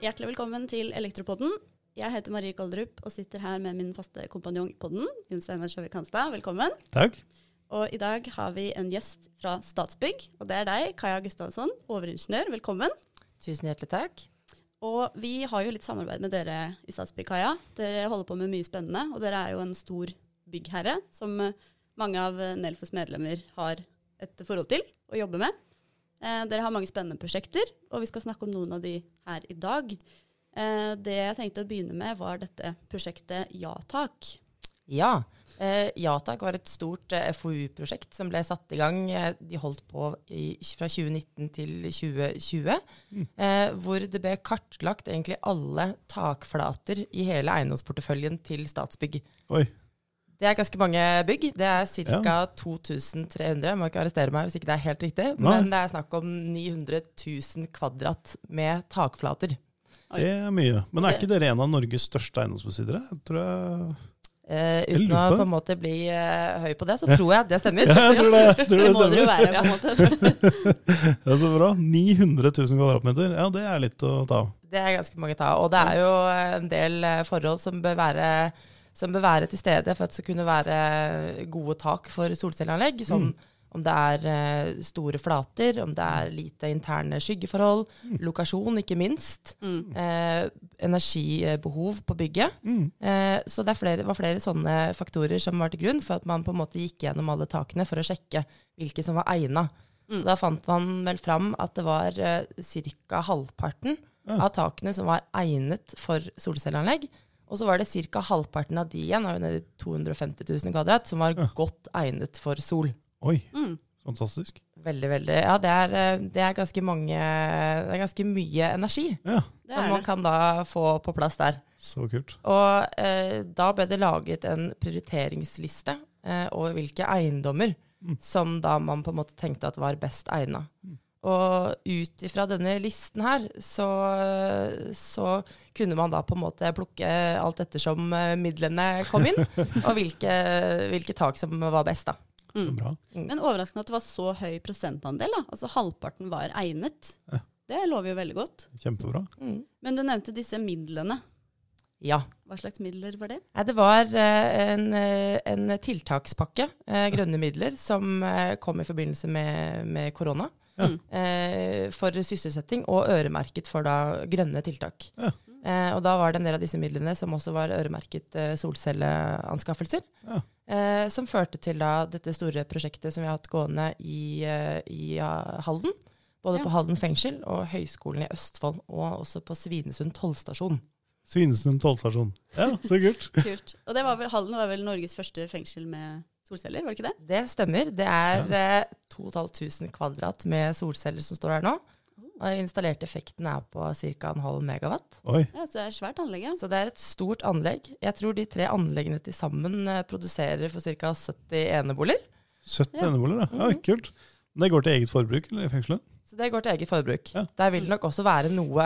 Hjertelig velkommen til Elektropodden. Jeg heter Marie Koldrup og sitter her med min faste kompanjong i podden, Jon Steinar Sjøvik Hanstad. Velkommen. Takk. Og i dag har vi en gjest fra Statsbygg, og det er deg, Kaja Gustavsson, overingeniør. Velkommen. Tusen hjertelig takk. Og vi har jo litt samarbeid med dere i Statsbygg, Kaja. Dere holder på med mye spennende, og dere er jo en stor byggherre som mange av Nelfos medlemmer har et forhold til og jobber med. Eh, dere har mange spennende prosjekter, og vi skal snakke om noen av de her i dag. Eh, det jeg tenkte å begynne med, var dette prosjektet Ja tak. Ja. Eh, Jatak var et stort eh, FoU-prosjekt som ble satt i gang. Eh, de holdt på i, fra 2019 til 2020. Eh, hvor det ble kartlagt egentlig alle takflater i hele eiendomsporteføljen til Statsbygg. Oi. Det er ganske mange bygg. Det er ca. Ja. 2300. Jeg må ikke arrestere meg hvis ikke det er helt riktig. Nei. Men det er snakk om 900 000 kvadrat med takflater. Det er mye. Men er ikke dere en av Norges største eiendomsbesittere? Jeg tror jeg Eh, uten å på en måte bli eh, høy på det, så tror jeg det stemmer. Ja, jeg tror det, jeg tror Det det må dere jo være, på en måte. Det er så bra. 900 000 kvadratmeter. Ja, det er litt å ta av. Det er ganske mange ta. Og det er jo en del eh, forhold som bør være, som bør være til stede for at det skal kunne være gode tak for solcelleanlegg. Som Mm. om det er eh, store flater, om det er lite interne skyggeforhold, lokasjon ikke minst. Mm. Eh, energibehov på bygget. Mm. Eh, så det er flere, var flere sånne faktorer som var til grunn for at man på en måte gikk gjennom alle takene for å sjekke hvilke som var egna. Mm. Da fant man vel fram at det var eh, ca. halvparten Ja. av takene som var egnet for solcelleanlegg. Og så var det ca. halvparten av de igjen, av 250 000 kvadrat, som var Ja. godt egnet for sol. Oi, Mm. fantastisk. Veldig, veldig. Ja, det er, eh, det er ganske mange Det er ganske mye energi Ja, som man kan da få på plass der. så kult. Og eh, da ble det laget en prioriteringsliste eh, over hvilke eiendommer Mm. som da man på en måte tenkte at var best egna. Mm. Og ut ifra denne listen her, så, så kunne man da på en måte plukke alt ettersom eh, midlene kom inn, og hvilke, hvilke tak som var best, da. Mm. bra. Men overraskende at det var så høy prosentandel. da. Altså Halvparten var egnet. Ja. Det lover jo veldig godt. Kjempebra. Mm. Men du nevnte disse midlene. Ja. Hva slags midler var det? Det var eh, en, eh, en tiltakspakke, grønne midler, som kom i forbindelse med, med korona. Mm. Eh, for sysselsetting, og øremerket for da grønne tiltak. Ja. Eh, og da var det en del av disse midlene som også var øremerket eh, solcelleanskaffelser. Ja. Eh, som førte til da dette store prosjektet som vi har hatt gående i, eh, i ja, Halden. Både Ja. på Halden fengsel og Høgskolen i Østfold, og også på Svinesund tollstasjon. Svinesund tollstasjon. Ja, så kult. Kult. Og det var vel, Halden var vel Norges første fengsel med solceller, var det ikke det? Det stemmer. Det er ja. 2500 kvadrat med solceller som står her nå. Og den installerte effekten er på ca. en halv megawatt. Oi. Ja, Så det er et svært anlegg, ja. Så det er et stort anlegg. Jeg tror de tre anleggene til sammen eh, produserer for ca. 70 eneboliger. 70 Ja. eneboliger, da. Ja, Mhm. kult. Det går til eget forbruk, eller i fengselet? Så det går til eget forbruk. Ja. Der vil det nok også være noe,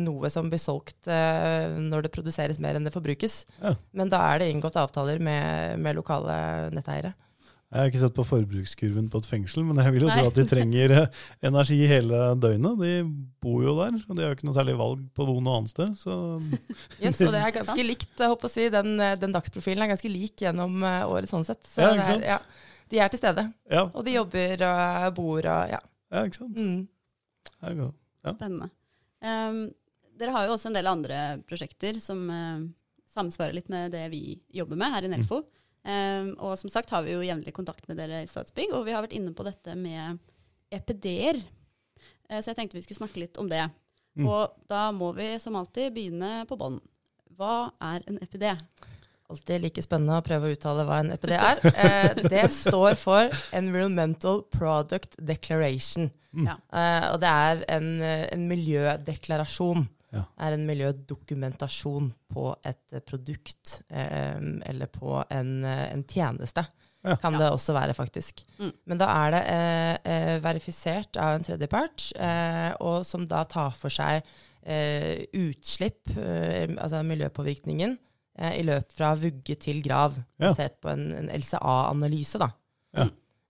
noe som blir solgt eh, når det produseres mer enn det forbrukes. Ja. Men da er det inngått avtaler med, med lokale netteiere. Jeg har ikke sett på forbrukskurven på et fengsel, men jeg vil jo Nei. tro at de trenger eh, energi hele døgnet. De bor jo der, og de har jo ikke noe særlig valg på å bo noe annet sted. Så Yes, og det er ganske likt. Jeg håper å si, den, eh, den dagsprofilen er ganske lik gjennom eh, året sånn sett. Så Ja, ikke sant? er, ja, de er til stede. ja, Og de jobber og bor og ja. Ja ikke sant. Mm. Er. Spennende. Um, dere har jo også en del andre prosjekter som uh, samsvarer litt med det vi jobber med her i Nelfo. Um, og som sagt har vi jo jevnlig kontakt med dere i Statsbygg, og vi har vært inne på dette med EPD-er. Uh, så jeg tenkte vi skulle snakke litt om det. Mm. Og da må vi som alltid begynne på bånn. Hva er en EPD? Alltid like spennende å prøve å uttale hva en EPD er. Eh, det står for Environmental Product Declaration. Mm. Eh, og det er en, en miljødeklarasjon. Ja. er en miljødokumentasjon på et produkt eh, eller på en, en tjeneste. Ja. Kan Ja. det også være, faktisk. Mm. Men da er det eh, eh, verifisert av en tredjepart, eh, og som da tar for seg eh, utslipp, eh, altså miljøpåvirkningen, i løp fra vugge til grav, Ja. basert på en, en LCA-analyse, da. Ja.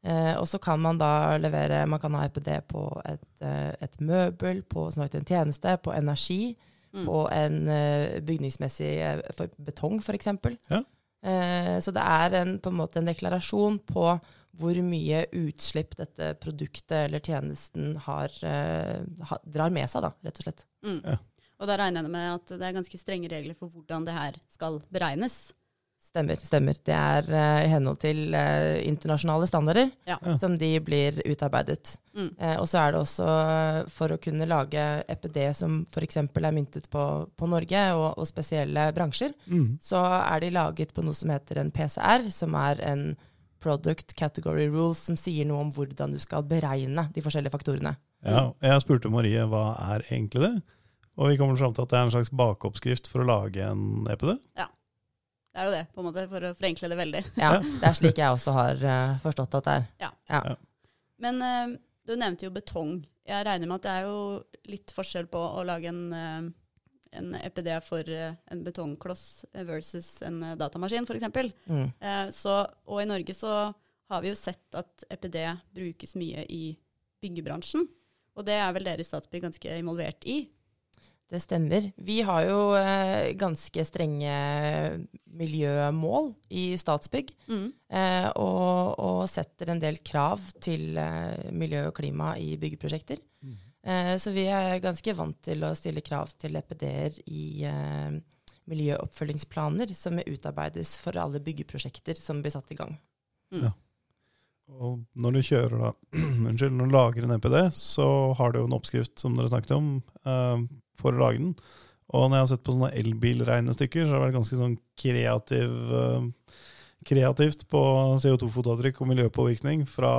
Eh, og så kan man da levere Man kan ha EPD på et, eh, et møbel, på snart en tjeneste, på energi, Mm. på en eh, bygningsmessig eh, for betong, f.eks. Ja. Eh, så det er en, på en måte en deklarasjon på hvor mye utslipp dette produktet eller tjenesten har, eh, ha, drar med seg, da, rett og slett. Mm. Ja. Og da regner jeg med at det er ganske strenge regler for hvordan det her skal beregnes. Stemmer. stemmer. Det er eh, i henhold til uh, internasjonale standarder Ja. Som de blir utarbeidet. Mm. Uh, og så er det også for å kunne lage EPD som f.eks. er myntet på, på Norge og, og spesielle bransjer, Mm. så er de laget på noe som heter en PCR, som er en Product Category Rules, som sier noe om hvordan du skal beregne de forskjellige faktorene. Ja, jeg spurte Marie hva er egentlig det, og vi kommer fram til at det er en slags bakeoppskrift for å lage en EPD? Ja. Det er jo det, på en måte, for å forenkle det veldig. Ja, Det er slik jeg også har uh, forstått at det er. Men uh, du nevnte jo betong. Jeg regner med at det er jo litt forskjell på å lage en, uh, en EPD for en betongkloss versus en datamaskin, f.eks. Mm. Eh, så, og i Norge så har vi jo sett at EPD brukes mye i byggebransjen. Og det er vel dere i Statsbygg ganske involvert i. Det stemmer. Vi har jo eh, ganske strenge miljømål i Statsbygg, eh, og, og setter en del krav til eh, miljø og klima i byggeprosjekter. Eh, så vi er ganske vant til å stille krav til EPD-er i eh, miljøoppfølgingsplaner som utarbeides for alle byggeprosjekter som blir satt i gang. Og når du kjører da, unnskyld, når du lager en MPD, så har du jo en oppskrift som dere snakket om, eh, for å lage den. Og når jeg har sett på sånne elbilregnestykker, så har det vært ganske sånn kreativ, eh, kreativt på CO2-fotavtrykk og miljøpåvirkning fra,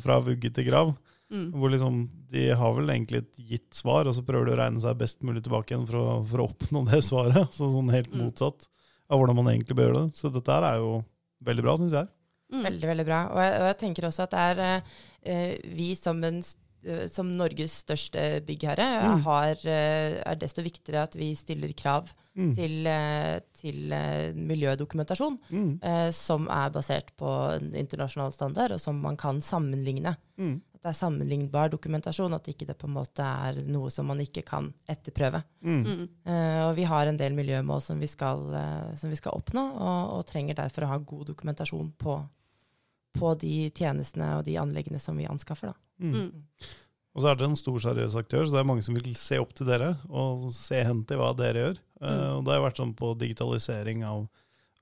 fra vugge til grav. Mm. Hvor liksom, de har vel egentlig et gitt svar, og så prøver de å regne seg best mulig tilbake igjen for å, for å oppnå det svaret. Så sånn helt Mm. motsatt av hvordan man egentlig bør gjøre det. Så dette er jo veldig bra, syns jeg. Mm. Veldig, veldig bra. Og jeg, og jeg tenker også at det er eh, vi som, en, eh, som Norges største byggherre Mm. har, eh, er desto viktigere at vi stiller krav Mm. til, eh, til eh, miljødokumentasjon Mm. eh, som er basert på en internasjonal standard, og som man kan sammenligne. Mm. At det er sammenlignbar dokumentasjon, at ikke det på en måte er noe som man ikke kan etterprøve. Mm. Mm. Eh, og vi har en del miljømål som vi skal, eh, som vi skal oppnå, og, og trenger derfor å ha god dokumentasjon på, på de tjenestene og de anleggene som vi anskaffer. Da. Mm. Mm. Og så er dere en stor seriøs aktør, så det er mange som vil se opp til dere og se hen til hva dere gjør. Mm. Uh, og det har vært sånn på digitalisering av,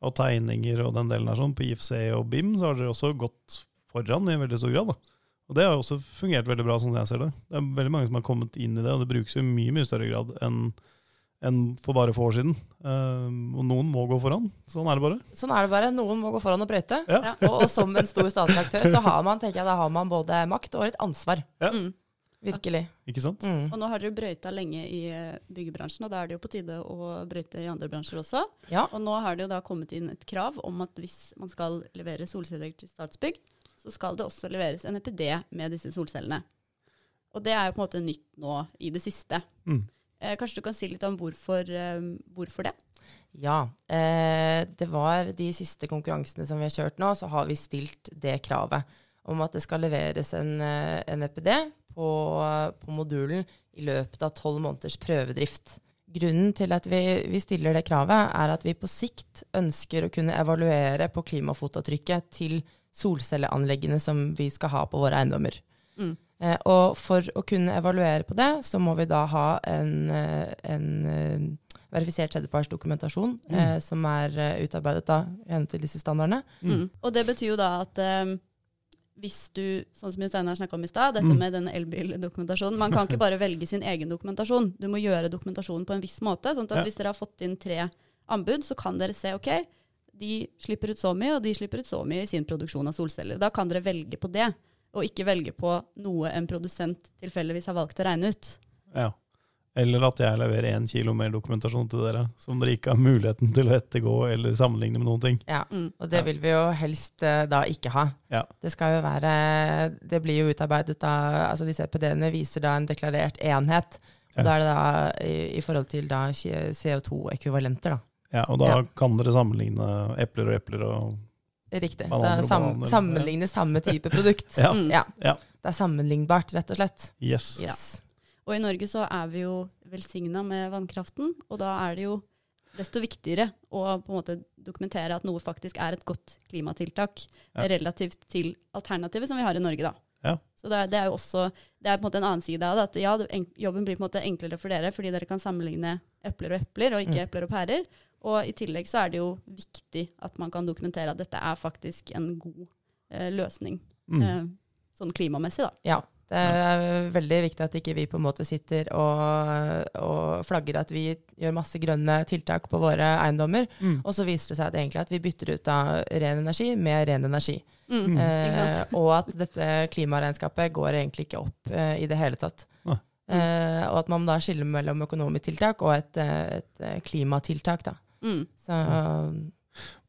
av tegninger og den delen her sånn. På IFC og BIM så har dere også gått foran i veldig stor grad. da. Og det har også fungert veldig bra, sånn jeg ser det. Det er veldig mange som har kommet inn i det, og det brukes jo i mye mye større grad enn enn for bare få år siden. Eh, og noen må gå foran. Sånn er det bare. Sånn er det bare. Noen må gå foran og brøyte. Ja. Ja. Og, og som en stor statlig aktør så har man, tenker jeg, da har man både makt og et ansvar. Ja. Mm. Virkelig. Ikke sant? Mm. Og nå har dere brøyta lenge i eh, byggebransjen, og da er det jo på tide å brøyte i andre bransjer også. Ja. Og nå har det jo da kommet inn et krav om at hvis man skal levere solceller til Statsbygg, så skal det også leveres en EPD med disse solcellene. Og det er jo på en måte nytt nå i det siste. Mm. Eh, kanskje du kan si litt om hvorfor, eh, hvorfor det? Ja. Eh, det var de siste konkurransene som vi har kjørt nå, så har vi stilt det kravet om at det skal leveres en, en EPD på, på modulen i løpet av tolv måneders prøvedrift. Grunnen til at vi, vi stiller det kravet, er at vi på sikt ønsker å kunne evaluere på klimafotavtrykket til solcelleanleggene som vi skal ha på våre eiendommer. Mm. Eh, og for å kunne evaluere på det, så må vi da ha en, eh, en eh, verifisert tredjepartsdokumentasjon Mm. eh, som er utarbeidet da i til disse standardene. Mm. Og det betyr jo da at eh, hvis du, sånn som Jostein har snakka om i stad, dette Mm. med denne elbildokumentasjonen Man kan ikke bare velge sin egen dokumentasjon. Du må gjøre dokumentasjonen på en viss måte. sånn at Ja. hvis dere har fått inn tre anbud, så kan dere se ok, de slipper ut så mye, og de slipper ut så mye i sin produksjon av solceller. Da kan dere velge på det, og ikke velge på noe en produsent tilfeldigvis har valgt å regne ut. Ja. Eller at jeg leverer én kilo mer dokumentasjon til dere, som dere ikke har muligheten til å ettergå eller sammenligne med noen ting. Ja, Mm. Og det Ja. vil vi jo helst eh, da ikke ha. Ja. Det skal jo være Det blir jo utarbeidet da Altså disse EPD-ene viser da en deklarert enhet. Og Ja. da er det da i, i forhold til da CO2-ekvivalenter, da. Ja, og da Ja. kan dere sammenligne epler og epler og Riktig. Det Bananer er og sam sammenligne samme type produkt. Ja. Mm. Ja. Ja. Det er sammenlignbart, rett og slett. Yes. Ja. Yes. Og i Norge så er vi jo velsigna med vannkraften, og da er det jo desto viktigere å på en måte dokumentere at noe faktisk er et godt klimatiltak Ja. relativt til alternativet som vi har i Norge, da. Ja. Så det er, det er jo også det er på en måte en annen side av det. At ja, jobben blir på en måte enklere for dere fordi dere kan sammenligne epler og epler, og ikke Mm. epler og pærer. Og i tillegg så er det jo viktig at man kan dokumentere at dette er faktisk en god eh, løsning. Mm. Eh, sånn klimamessig, da. Ja. Det er veldig viktig at ikke vi på en måte sitter og, og flagger at vi gjør masse grønne tiltak på våre eiendommer, Mm. og så viser det seg at egentlig at vi bytter ut av ren energi med ren energi. Mm. Mm. Eh, og at dette klimaregnskapet går egentlig ikke opp eh, i det hele tatt. Eh, og at man da skiller mellom økonomisk tiltak og et, eh, et eh, klimatiltak. Da. Mm. Så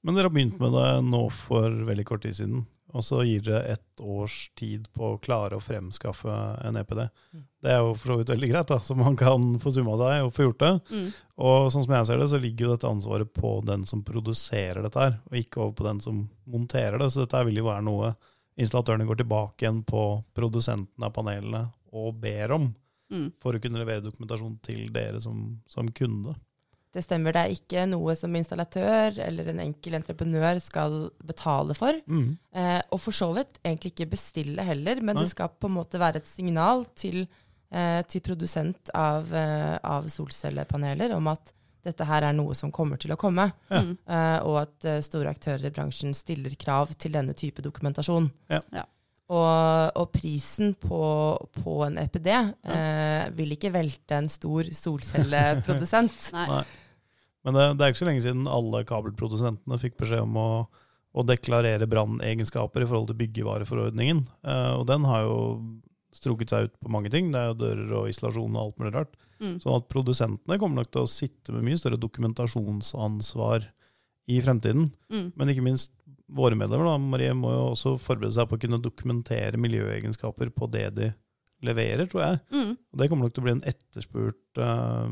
Men dere har begynt med det nå for veldig kort tid siden. Og så gir dere ett års tid på å klare å fremskaffe en EPD. Mm. Det er jo for så vidt veldig greit, da, så man kan få summa seg og få gjort det. Mm. Og sånn som jeg ser det, så ligger jo dette ansvaret på den som produserer dette her, og ikke over på den som monterer det. Så dette vil jo være noe installatørene går tilbake igjen på produsenten av panelene og ber om, Mm. for å kunne levere dokumentasjon til dere som, som kunde. Det stemmer, det er ikke noe som installatør eller en enkel entreprenør skal betale for. Mm. Eh, og for så vidt egentlig ikke bestille heller, men Nei. det skal på en måte være et signal til, eh, til produsent av, eh, av solcellepaneler om at dette her er noe som kommer til å komme, Ja. Eh, og at eh, store aktører i bransjen stiller krav til denne type dokumentasjon. Ja. Ja. Og, og prisen på, på en EPD eh, vil ikke velte en stor solcelleprodusent. Nei. Nei. Men det, det er ikke så lenge siden alle kabelprodusentene fikk beskjed om å, å deklarere brannegenskaper i forhold til byggevareforordningen. Eh, og den har jo strukket seg ut på mange ting. Det er jo dører og isolasjon og alt mulig rart. Mm. Sånn at produsentene kommer nok til å sitte med mye større dokumentasjonsansvar i fremtiden. Mm. Men ikke minst våre medlemmer da, Marie, må jo også forberede seg på å kunne dokumentere miljøegenskaper på det de leverer, tror jeg. Mm. Og det kommer nok til å bli en etterspurt, uh,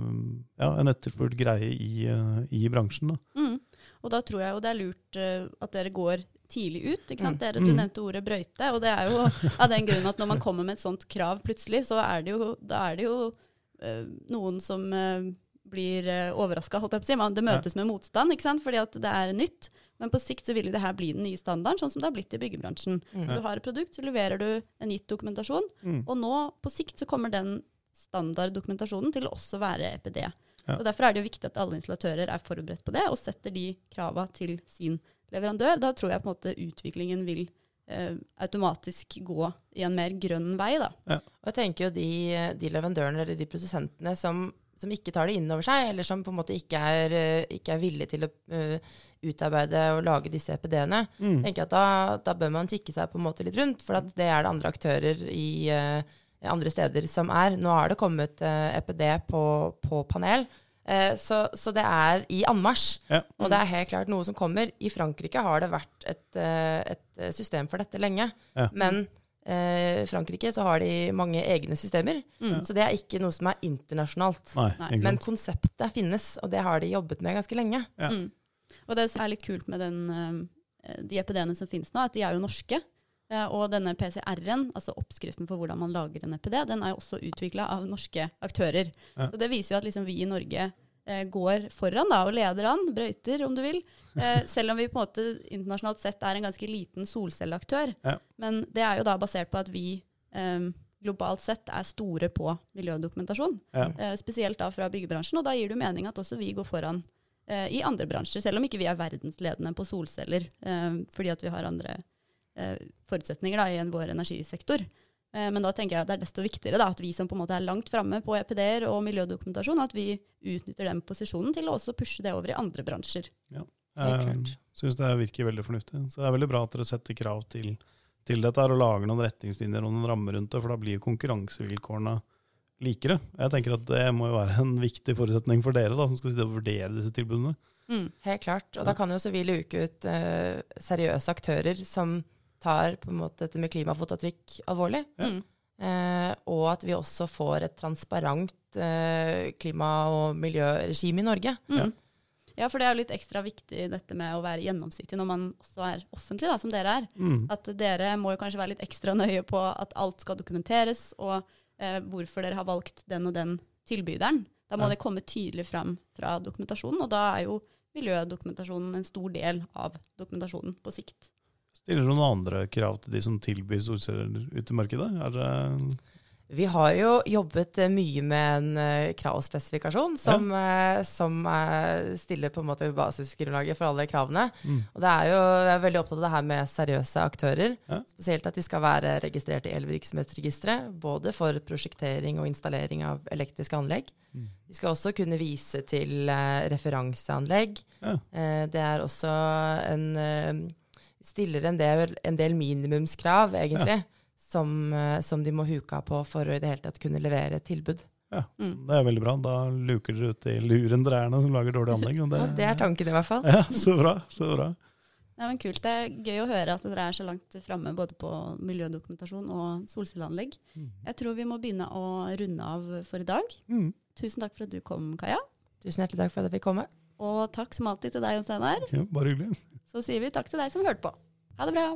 ja, en etterspurt greie i, uh, i bransjen. Da. Mm. Og da tror jeg jo det er lurt uh, at dere går tidlig ut. ikke sant? Mm. Dere, du Mm. nevnte ordet brøyte, og det er jo av den grunn at når man kommer med et sånt krav plutselig, så er det jo, da er det jo noen som uh, blir uh, overraska, holdt jeg på å si. Man, det møtes med motstand, ikke sant? fordi at det er nytt. Men på sikt så vil det her bli den nye standarden, sånn som det har blitt i byggebransjen. Mm. Du har et produkt, så leverer du en gitt dokumentasjon, Mm. og nå på sikt så kommer den standarddokumentasjonen til å også være EPD. Ja. Så Derfor er det jo viktig at alle installatører er forberedt på det, og setter de krava til sin leverandør. Da tror jeg på en måte utviklingen vil eh, automatisk gå i en mer grønn vei. Da. Og jeg tenker jo de, de leverandørene eller de produsentene som, som ikke tar det inn over seg, eller som på en måte ikke er, eh, ikke er villige til å eh, utarbeide og lage disse EPD-ene, Mm. tenker jeg at da, da bør man tikke seg på en måte litt rundt, for at det er det andre aktører i uh, andre steder som er. Nå har det kommet uh, EPD på, på panel, så, så det er i anmarsj. Ja. Og det er helt klart noe som kommer. I Frankrike har det vært et, et system for dette lenge. Ja. Men eh, Frankrike så har de mange egne systemer. Mm. Så det er ikke noe som er internasjonalt. Nei, Nei, Men konseptet finnes, og det har de jobbet med ganske lenge. Ja. Mm. Og det som er litt kult med den, eh, de EPD-ene som finnes nå, at de er jo norske. Eh, og denne PCR-en, altså oppskriften for hvordan man lager en EPD, den er jo også utvikla av norske aktører. Ja. Så det viser jo at liksom vi i Norge går foran da, og leder an, brøyter om du vil. Eh, selv om vi på en måte internasjonalt sett er en ganske liten solcelleaktør. Ja. Men det er jo da basert på at vi eh, globalt sett er store på miljødokumentasjon. Ja. Eh, spesielt da fra byggebransjen, og da gir det mening at også vi går foran eh, i andre bransjer, selv om ikke vi er verdensledende på solceller, eh, fordi at vi har andre eh, forutsetninger da, i vår energisektor. Eh, men da tenker jeg at det er desto viktigere da, at vi som på en måte er langt framme på EPD-er og miljødokumentasjon, at vi utnytter den posisjonen til å også pushe det over i andre bransjer. Ja, Jeg klart. syns det virker veldig fornuftig. Så det er veldig bra at dere setter krav til, til dette her, og lager noen retningslinjer og noen rammer rundt det, for da blir jo konkurransevilkårene likere. Jeg tenker at det må jo være en viktig forutsetning for dere da, som skal sitte og vurdere disse tilbudene. Mm. Helt klart. Og da kan jo også vi luke ut eh, seriøse aktører som tar på en måte dette med klimafotavtrykk alvorlig. Ja. Mm. Eh, og at vi også får et transparent eh, klima- og miljøregime i Norge. Mm. Ja. Ja, for det er jo litt ekstra viktig dette med å være gjennomsiktig når man også er offentlig, da, som dere er. Mm. At dere må jo kanskje være litt ekstra nøye på at alt skal dokumenteres, og eh, hvorfor dere har valgt den og den tilbyderen. Da må Ja. det komme tydelig fram fra dokumentasjonen, og da er jo miljødokumentasjonen en stor del av dokumentasjonen på sikt. Stiller du noen andre krav til de som tilbyr solceller ute i markedet? Er det Vi har jo jobbet eh, mye med en eh, kravspesifikasjon som, ja. som eh, stiller på en måte basisgrunnlaget for alle kravene. mm. Og det er jo, jeg er veldig opptatt av det her med seriøse aktører. Ja. Spesielt at de skal være registrert i elvirksomhetsregisteret, både for prosjektering og installering av elektriske anlegg. Mm. De skal også kunne vise til referanseanlegg. Ja. Det er også en Stiller en del, en del minimumskrav, egentlig, som, eh, som de må huke av på for å i det hele tatt kunne levere et tilbud. Mm. Det er veldig bra. Da luker dere ut de lurendreierne som lager dårlige anlegg. Det, Ja, det er tanken, i hvert fall. Ja, så bra. Så bra. Ja, men Kult. Det er gøy å høre at dere er så langt framme både på miljødokumentasjon og solcelleanlegg. Mm. Jeg tror vi må begynne å runde av for i dag. Mm. Tusen takk for at du kom, Kaja. Tusen hjertelig takk for at jeg fikk komme. Og takk som alltid til deg, Jon Steinar. Ja, bare hyggelig. Så sier vi takk til deg som hørte på. Ha det bra.